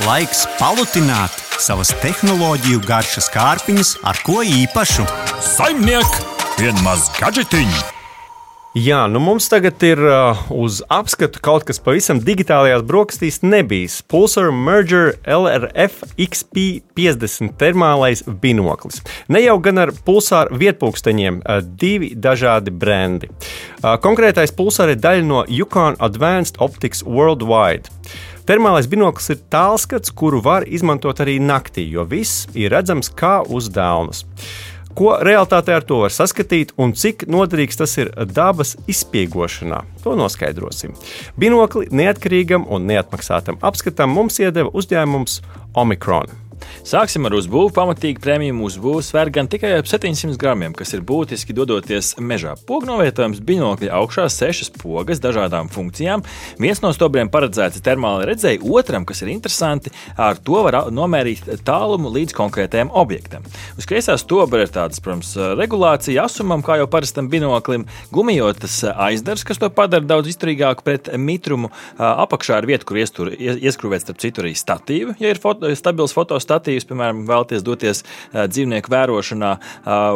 Laiks palutināt savas tehnoloģiju garšas kārpiņas ar ko īpašu. Saimniek, vienmaz gadžetiņu! Jā, nu mums tagad ir uh, uz apskatu kaut kas pavisam digitālajās brokastīs nebijis. Pulsar Merger LRF XP50 termālais binoklis. Ne jau gan ar pulsāru vietpūksteņiem, uh, divi dažādi brendi. Uh, konkrētais pulsārs ir daļa no Yukon Advanced Optics Worldwide. Termālais binoklis ir tālskats, kuru var izmantot arī naktī, jo viss ir redzams kā uz dēlnes. Ko realitātē ar to var saskatīt un cik noderīgs tas ir dabas izspiegošanā? To noskaidrosim. Binokli neatkarīgam un neatmaksātam apskatam mums iedeva uzņēmums Omikron. Sāksim ar uzbūvi. Pamatīgi prēmiju uzbūve sver gan tikai ap 700 gramiem, kas ir būtiski dodoties mežā. Pognovietojums binokļa augšā sešas pogas dažādām funkcijām. Viens no stobriem paredzēts termālai redzēji, otram, kas ir interesanti, ar to var nomērīt tālumu līdz konkrētajam objektam. Uz kreisā stobra ir tādas, protams, regulācija asumam, kā jau parastam binoklim, gumijotas aizdars, kas to padara daudz izturīgāku pret mitrumu. Apakšā ir vieta, kur iestur, ieskrūvēt starp citu arī statīvu, ja ir foto, stabils fotostatīvs motīvs, piemēram, vēlaties doties dzīvnieku vērošanā.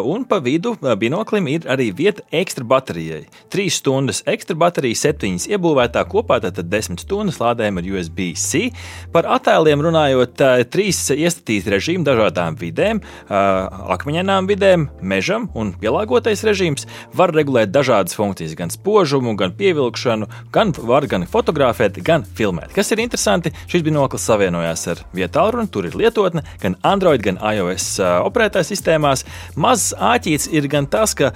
Un pa vidu binoklim ir arī vieta ekstra baterijai. Trīs stundas ekstra baterija, septiņas iebūvētā kopā, tātad desmit stundas lādējuma ar USB-C. Par attēliem runājot, trīs iestatīti režīmi dažādām vidēm, akmeņainām vidēm, mežam un pielāgotais režīms var regulēt dažādas funkcijas, gan spožumu, gan pievilkšanu, gan var gan fotografēt, gan filmēt. Kas ir interesanti, šis binoklis savienojās ar vietālu, tur ir lietotne, gan Android, gan iOS operētāju sistēmās. Mazs āķīts ir gan tas, ka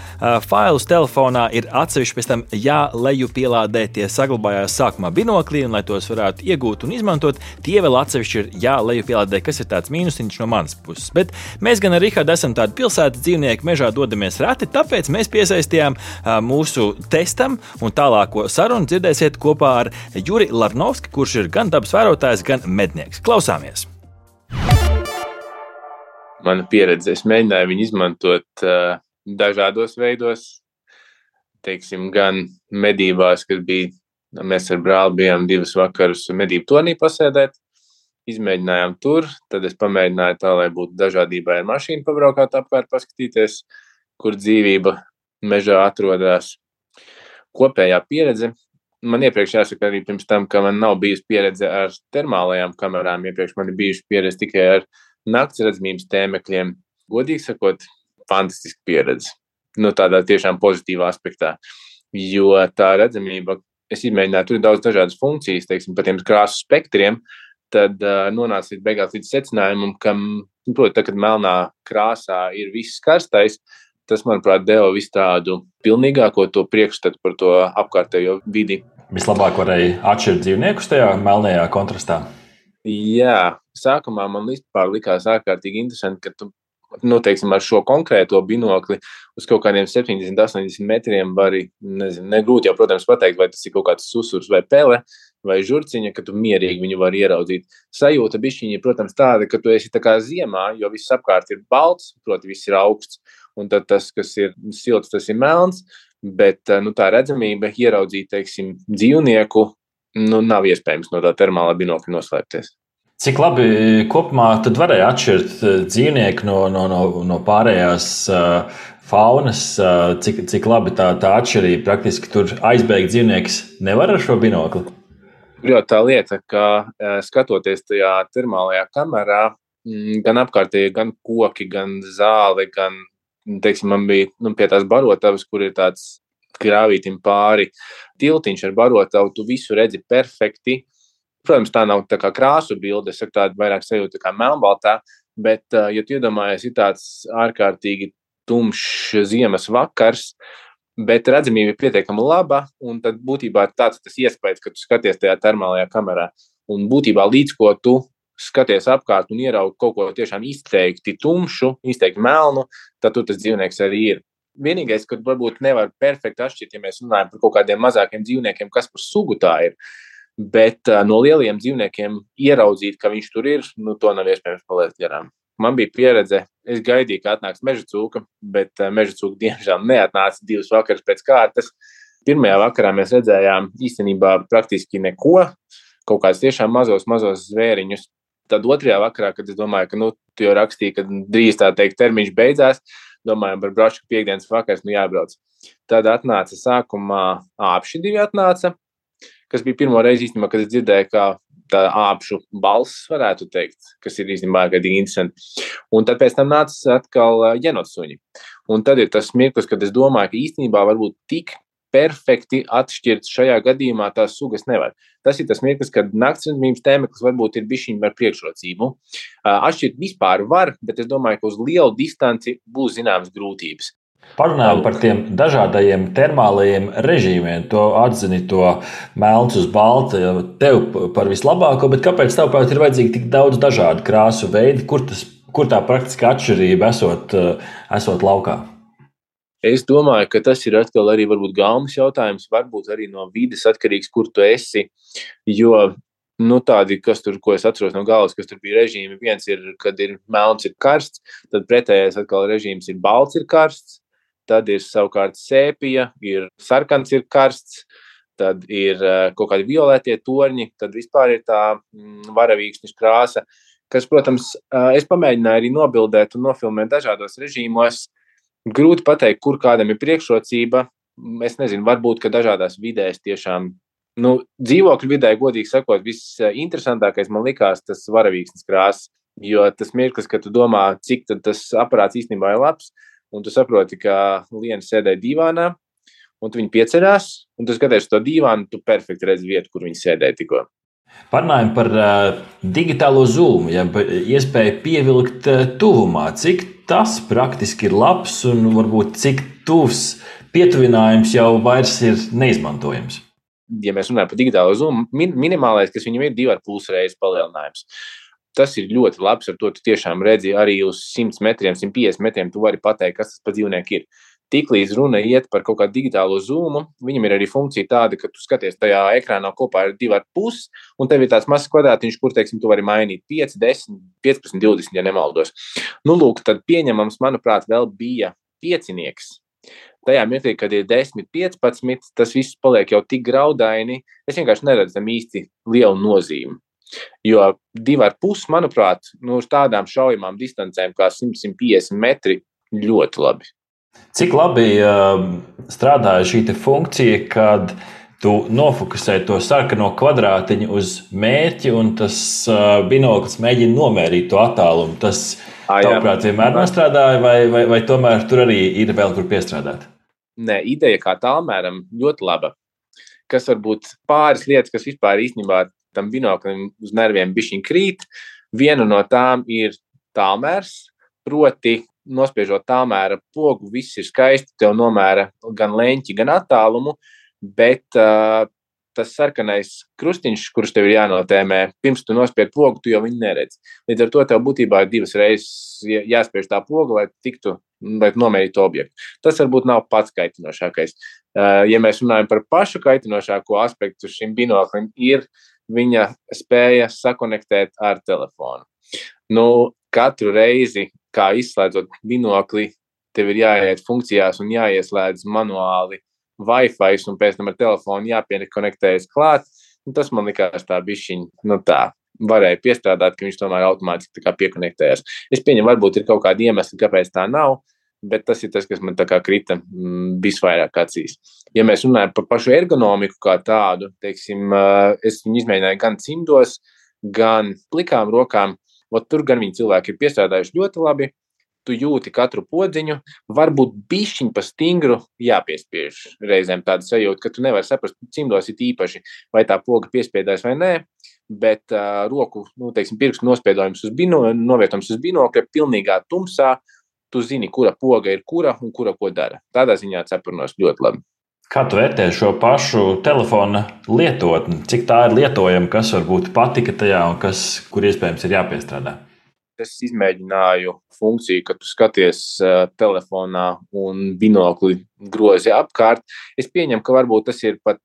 failus telefonā ir atsevišķi pēc tam jālejupielādē. Tie saglabājās sākumā binoklī, un lai tos varētu iegūt un izmantot, tie vēl atsevišķi ir jālejupielādē, kas ir tāds mīnusiņš no manas puses. Bet mēs gan ar Rihardu esam tādi pilsētas dzīvnieki, mežā dodamies reti, tāpēc mēs piesaistījām mūsu testam un tālāko sarunu dzirdēsiet kopā ar Juri Larnovski, kurš ir gan dabas vērotājs, gan mednieks. Klausāmies! Mana pieredze. Es mēģināju viņu izmantot uh, dažādos veidos, teiksim, gan medībās, kad bija, mēs ar brāli bijām divas vakarus medību tonī pasēdēt, izmēģinājām tur, tad es pamēģināju tā, lai būtu dažādībai ar mašīnu pabraukāt apkārt, paskatīties, kur dzīvība mežā atrodas. Kopējā pieredze. Man iepriekš jāsaka arī pirms tam, ka man nav bijusi pieredze ar termālajām kamerām. Iepriekš man ir bijusi pieredze tikai ar nakts redzamības tēmekļiem. Godīgi sakot, fantastiska pieredze. Nu, tādā tiešām pozitīvā aspektā. Jo tā redzamība, es izmēģināju, tur ir daudz dažādas funkcijas, teiksim, par tiem krāsu spektriem. Tad uh, nonāca līdz beigās līdz secinājumam, ka, protams, tā, kad melnā krāsā ir viss karstais, tas, manuprāt, deva visu tādu pilnīgāko to priekšstatu par to apkārtējo vidi. Vislabāk varēja atšķirt dzīvniekus tajā melnajā kontrastā. Jā, sākumā man vispār likās ārkārtīgi interesanti, ka tu, nu, teiksim, ar šo konkrēto binokli uz kaut kādiem 70, 80 metriem vari, nezinu, negrūti jau, protams, pateikt, vai tas ir kaut kāds susurs vai pele vai žurciņa, ka tu mierīgi viņu vari ieraudzīt. Sajūta bišķiņa, protams, tāda, ka tu esi tā kā ziemā, jo viss apkārt ir balts, proti, viss ir augsts, un tad tas, kas ir silts, tas ir melns, bet, nu, tā redzamība ieraudzīt, teiksim, dzīvnieku nu, nav iespējams no tā termālā binokļa noslēpties. Cik labi kopumā varēja atšķirt eh, dzīvnieku no, no, no, no pārējās uh, faunas, uh, cik, cik labi tā, tā atšķirība praktiski tur aizbēgt dzīvnieks nevar ar šo binokli? Jā, tā lieta, ka skatoties tajā termālajā kamerā, mm, gan apkārtēji, gan koki, gan zāli, gan, teiksim, man bija nu, pie tās barotavas, kur ir tāds grāvītim pāri tiltiņš ar barotavu, tu visu redzi perfekti. Protams, tā nav tā kā krāsu bilde, es tādu vairāk sajūtu kā melnbaltā, bet, ja tu iedomājies, ir tāds ārkārtīgi tumšs ziemas vakars, bet redzamība ir pietiekami laba, un tad būtībā tāds tas iespējas, ka tu skaties tajā termālajā kamerā. Un būtībā līdz ko tu skaties apkārt un ieraugi kaut ko tiešām izteikti tumšu, izteikti melnu, tad tur tas dzīvnieks arī ir. Vienīgais, kad varbūt nevar perfekti atšķirt, ja mēs runājam par kaut kādiem mazākiem dzīvniekiem, kas par sugu tā ir. Bet uh, no lieliem dzīvniekiem ieraudzīt, ka viņš tur ir, nu, to nav iespējams palaist garām. Man bija pieredze, es gaidīju, ka atnāks meža cūka, bet uh, meža cūka diemžēl neatnāca divas vakaras pēc kārtas. Pirmajā vakarā mēs redzējām īstenībā praktiski neko, kaut kādus tiešām mazos, mazos zvēriņus. tad otrajā vakarā, kad es domāju, ka nu, tu jau rakstīji, ka drīz tā teikt, termiņš beidzās, domājam par brašu piekdienas vakars, nu jābrauc. Tad atnāca sākumā āpši divi atnāca, kas bija pirmo reizi īstenībā, kad es dzirdēju, kā tā āpšu balss, varētu teikt, kas ir īstenībā gadīgi interesanti. Un tad pēc tam nāca atkal jenotsuņi. Un tad ir tas mirklis, kad es domāju, ka īstenībā varbūt tik perfekti atšķirt šajā gadījumā tās sugas nevar. Tas ir tas mirklis, kad naktsredzamības tēmeklis varbūt ir bijis ar priekšrocību. Atšķirt vispār var, bet es domāju, ka uz lielu distanci būs zināmas grūtības. Parunājot par tiem dažādajiem termālajiem režīmiem, to atzini to melns uz balta, tev par vislabāko, bet kāpēc tavuprāt ir vajadzīgi tik daudz dažādu krāsu veidu, kur, tas, kur tā praktiskā atšķirība esot, esot laukā? Es domāju, ka tas ir atkal arī gaumas jautājums, varbūt arī no vides atkarīgs, kur tu esi. Jo nu, tādi, kas tur, ko es atceros no galvas, kas tur bija režīmi, viens ir, kad ir melns, ir karsts, tad pretējais atkal režīms ir balts, ir karsts, tad ir savukārt sēpija, ir sarkans, ir karsts. Tad ir eh, kaut kādi violetie torņi, tad vispār ir tā mm, varavīksnes krāsa, kas, protams, eh, es pamēģināju arī nobildēt un nofilmēt dažādos režīmos. Grūti pateikt, kur kādam ir priekšrocība. Es nezinu, varbūt, ka dažādās vidēs tiešām nu, dzīvokļu vidē, godīgi sakot, visinteresantākais man likās tas varavīksnes krāsas. Jo tas mirklis, kad tu domā, cik tas aparāts īstenībā ir labs, un tu saproti, ka Liena sēdēja divānā, un viņi piecerās, un tu skaties to divānu, tu perfekti redzi vietu, kur viņi sēdēja tikko. Parunājot par uh, digitālo zūmu, ja iespēju pievilkt uh, tuvumā, cik tas praktiski ir labs un varbūt cik tuvs pietuvinājums jau vairs ir neizmantojams. Ja mēs runājam par digitālo zūmu, min minimālais, kas viņam ir divi ar pus reizes palielinājums. Tas ir ļoti labs. Ar to tu tiešām redzi arī uz 100 metriem, 150 metriem. Tu vari pateikt, kas tas par dzīvnieku ir. Tiklīdz runa iet par kaut kādu digitālo zūmu, viņam ir arī funkcija tāda, ka tu skaties tajā ekrānā kopā ar divu ar pusi, un tev ir tāds mazs kvadrātiņš, kur, teiksim, tu vari mainīt 5, 10, 15, 20, ja nemaldos. Nu, lūk, tad pieņemams, manuprāt, vēl bija piecinieks. Tajā mirklī, kad ir 10, 15, tas viss paliek jau tik graudaini, es vienkārši neredzu tam īsti lielu nozīmi. Jo divi ar pusi, manuprāt, nu, uz tādām šaujamām distancēm kā 100-150 metri ļoti labi. Cik labi uh, strādāja šī funkcija, kad tu nofokusē to sarkano kvadrātiņu uz mērķi, un tas uh, binoklis mēģina nomērīt to attālumu. Tas, tavuprāt, vienmēr nostrādāja, vai, vai, vai tomēr tur arī ir vēl kur piestrādāt? Nē, ideja kā tālmēram ļoti laba. Kas varbūt pāris lietas, kas vispār īstenībā tam binoklim uz nerviem bišķiņ krīt. Viena no tām ir tālmērs, proti, nospiežot tālmēra pogu, viss ir skaisti, tev nomēra gan leņķi, gan attālumu, bet uh, tas sarkanais krustiņš, kurš tev ir jānotēmē, pirms tu nospied pogu, tu jau viņu neredzi. Līdz ar to tev būtībā ir divas reizes jāspiež tā poga, lai tiktu, lai nomērītu objektu. Tas varbūt nav pats kaitinošākais. Uh, ja mēs runājam par pašu kaitinošāko aspektu šim binoklim, ir viņa spēja sakonektēt ar telefonu. Nu, katru reizi, kā izslēdzot binokli, tev ir jāiet funkcijās un jāieslēdz manuāli Wi-Fi, un pēc tam ar telefonu jāpiekonektējas klāt. Nu, tas man likās tā bišķiņa, nu tā, varēja piestrādāt, ka viņš tomēr automātiski piekonektējas. Es pieņemu, varbūt ir kaut kādi iemesli, kāpēc tā nav, bet tas ir tas, kas man krita mm, visvairāk acīs. Ja mēs runājam par pašu ergonomiku kā tādu, teiksim, es viņu izmēģināju gan cimdos, gan plikām rokām. Ot, tur gan viņi cilvēki ir piestrādājuši ļoti labi. Tu jūti katru podziņu, varbūt bišķiņu pa stingru jāpiespiež. Reizēm tāda sajūta, ka tu nevari saprast, cimdos ir īpaši, vai tā poga piespiedās vai nē, bet uh, roku, nu, teiksim, pirkstu nospiedojums uz bino, novietojums uz binokļa pilnīgā tumsā, tu zini, kura poga ir kura un kura ko dara. Tādā ziņā cepurnos ļoti labi. Kā tu vērtē šo pašu telefona lietotni? Cik tā ir lietojama, kas varbūt patika tajā un kas, kur iespējams ir jāpiestrādā? Es izmēģināju funkciju, ka tu skaties telefonā un binokli grozi apkārt. Es pieņemu, ka varbūt tas ir pat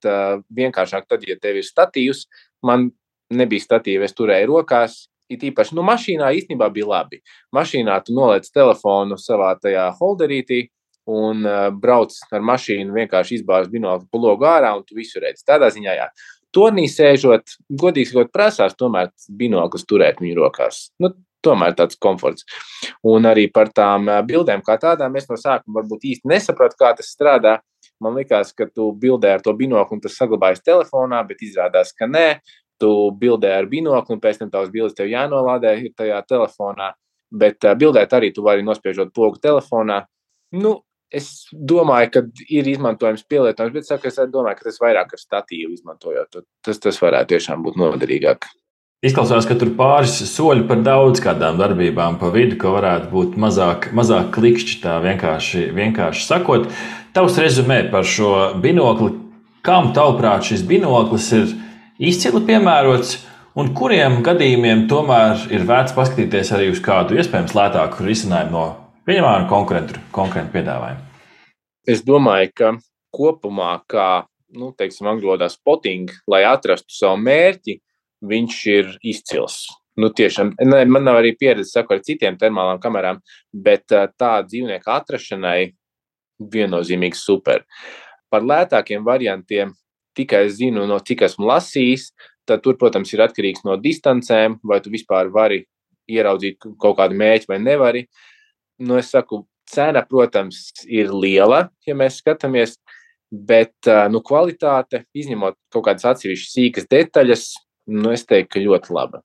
vienkāršāk tad, ja tev ir statīvs. Man nebija statīva, es turēju rokās, it īpaši nu, mašīnā īstenībā bija labi. Mašīnā tu noliec telefonu savā tajā holderītī un uh, brauc ar mašīnu, vienkārši izbāz binokli logu ārā un tu visu redzi. Tādā ziņā, jā. turnī sēžot, godīgi sakot, prasās tomēr binoklis turēt viņu rokās. Nu, tomēr tāds komforts. Un arī par tām bildēm kā tādām es no sākuma varbūt īsti nesapratu, kā tas strādā. Man liekas, ka tu bildē ar to binokli un tas saglabājas telefonā, bet izrādās, ka nē. Tu bildē ar binokli un pēc tam tavs bildes tev jānolādē tajā telefonā. Bet bildēt arī tu vari nospiežot pogu telefonā. Nu, es domāju, ka ir izmantojams pielietojums, bet saku, es domāju, ka tas vairāk ar statīvu izmantojot. Tas, tas varētu tiešām būt noderīgāk. Izklausās, ka tur pāris soļi par daudz kādām darbībām pa vidu, ka varētu būt mazāk, mazāk klikšķi. Tā vienkārši, vienkārši sakot, tavs rezumē par šo binokli, kam tavuprāt šis binoklis ir izcili piemērots. Un kuriem gadījumiem tomēr ir vērts paskatīties arī uz kādu iespējams lētāku risinājumu no pieņemamā konkurentu, konkurentu piedāvājuma? Es domāju, ka kopumā, kā nu, teiksim, angļu valodā spotting, lai atrastu savu mērķi, viņš ir izcils. Nu, tiešām, ne, man nav arī pieredze saku, ar citiem termālām kamerām, bet tā dzīvnieku atrašanai viennozīmīgi super. Par lētākiem variantiem tikai zinu, no cik esmu lasījis, tad tur, protams, ir atkarīgs no distancēm, vai tu vispār vari ieraudzīt kaut kādu mēķi vai nevari. Nu, es saku, cena, protams, ir liela, ja mēs skatāmies, bet nu, kvalitāte, izņemot kaut kādas atsevišķas sīkas detaļas, nu, es teiktu, ka ļoti laba.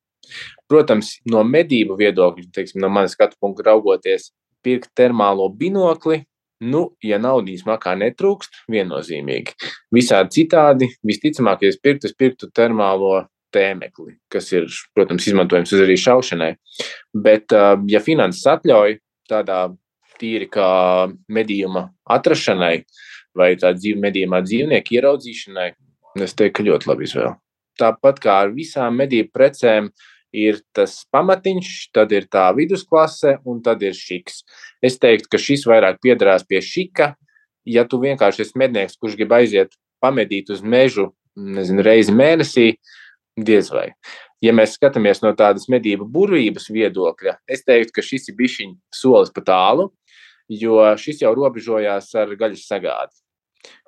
Protams, no medību viedokļa, teiksim, no manas skatu punkta raugoties, pirkt termālo binokli, nu, ja naudas makā netrūkst, viennozīmīgi. Visādi citādi, visticamāk, ja es pirktu, es pirktu termālo tēmekli, kas ir, protams, izmantojams arī šaušanai. Bet, ja finanses atļauj tādā tīri kā medījuma atrašanai vai tādā dzīv, medījumā dzīvnieku ieraudzīšanai, es teiktu, ka ļoti labi izvēle tāpat kā ar visām medību precēm, ir tas pamatiņš, tad ir tā vidusklase un tad ir šiks. Es teiktu, ka šis vairāk piederās pie šika. Ja tu vienkārši esi mednieks, kurš grib aiziet pamedīt uz mežu, nezinu, reizi mēnesī, diez vai. Ja mēs skatāmies no tādas medību burvības viedokļa, es teiktu, ka šis ir bijis solis pa tālu, jo šis jau robežojās ar gaļas sagādi.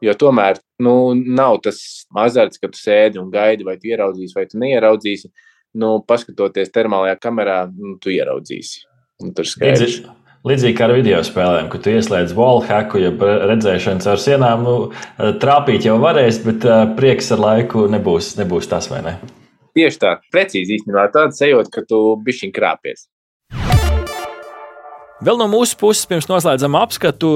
Jo tomēr nu, nav tas azarts, ka tu sēdi un gaidi, vai tu ieraudzīsi, vai tu neieraudzīsi. Nu, paskatoties termālajā kamerā, nu, tu ieraudzīsi. Tur skaidrs. Līdzīgi kā ar video spēlēm, kad tu ieslēdz wallhacku, ja redzēšanas ar sienām, nu, trāpīt jau varēs, bet prieks ar laiku nebūs, nebūs tas, vai ne? Tieši tā, precīzi īstenībā tāda sajūta, ka tu bišķiņ krāpies. Vēl no mūsu puses, pirms noslēdzam apskatu,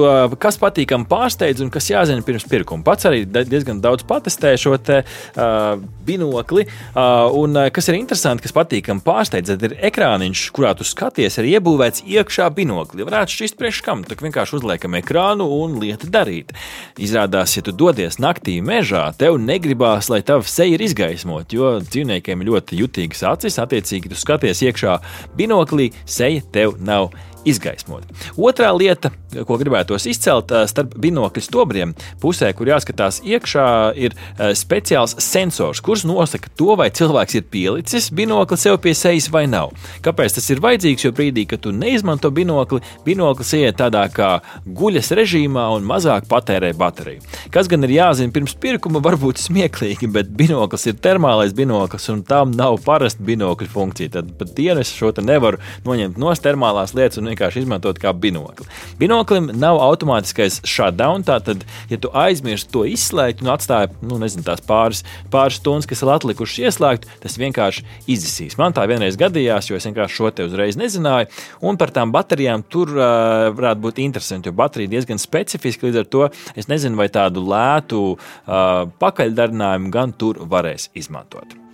kas patīkami pārsteidz un kas jāzina pirms pirkuma. Pats arī diezgan daudz patestēju šo te, uh, binokli. Uh, un kas ir interesanti, kas patīkami pārsteidz, ir ekrāniņš, kurā tu skaties, ir iebūvēts iekšā binokli. Varētu šķist priekš kam, tā vienkārši uzliekam ekrānu un lieta darīt. Izrādās, ja tu dodies naktī mežā, tev negribās, lai tava seja ir izgaismot, jo dzīvniekiem ļoti jutīgas acis. Attiecīgi, tu skaties iekšā binoklī, seja tev nav izgaismot. Otrā lieta, ko gribētos izcelt, starp binokļu stobriem, pusē, kur jāskatās iekšā, ir speciāls sensors, kurš nosaka to, vai cilvēks ir pielicis binokli sev pie sejas vai nav. Kāpēc tas ir vajadzīgs? Jo brīdī, kad tu neizmanto binokli, binoklis iet tādā kā guļas režīmā un mazāk patērē bateriju. Kas gan ir jāzina pirms pirkuma, varbūt smieklīgi, bet binoklis ir termālais binoklis un tam nav parasta binokļa funkcija. Tad pat dienu es šo nevaru noņemt no termālās lietas un vienkārši izmantot kā binokli. Binoklim nav automātiskais shutdown, tātad, ja tu aizmirsti to izslēgt un atstāji nu, nezinu, tās pāris, pāris stundas, kas ir atlikušas ieslēgt, tas vienkārši izzisīs. Man tā vienreiz gadījās, jo es vienkārši šo te uzreiz nezināju. Un par tām baterijām tur uh, varētu būt interesanti, jo baterija diezgan specifiska. Līdz ar to es nezinu, vai tādu lētu uh, pakaļdarinājumu gan tur varēs izmantot.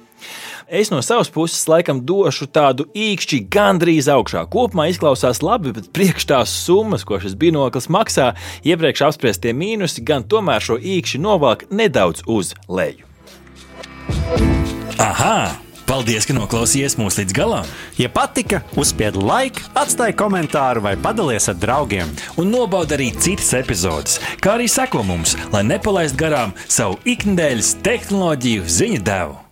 Es no savas puses laikam došu tādu īkšķi gandrīz augšā. Kopumā izklausās labi, bet priekš tās summas, ko šis binoklis maksā, iepriekš apspriestie mīnusi gan tomēr šo īkšķi novāk nedaudz uz leju. Aha! Paldies, ka noklausījāties mūsu līdz galam! Ja patika, uzspiediet laiku, atstājiet komentāru vai padalieties ar draugiem. Un nobaudiet arī citas epizodes, kā arī sekot mums, lai nepalaistu garām savu ikdienas tehnoloģiju ziņu devumu.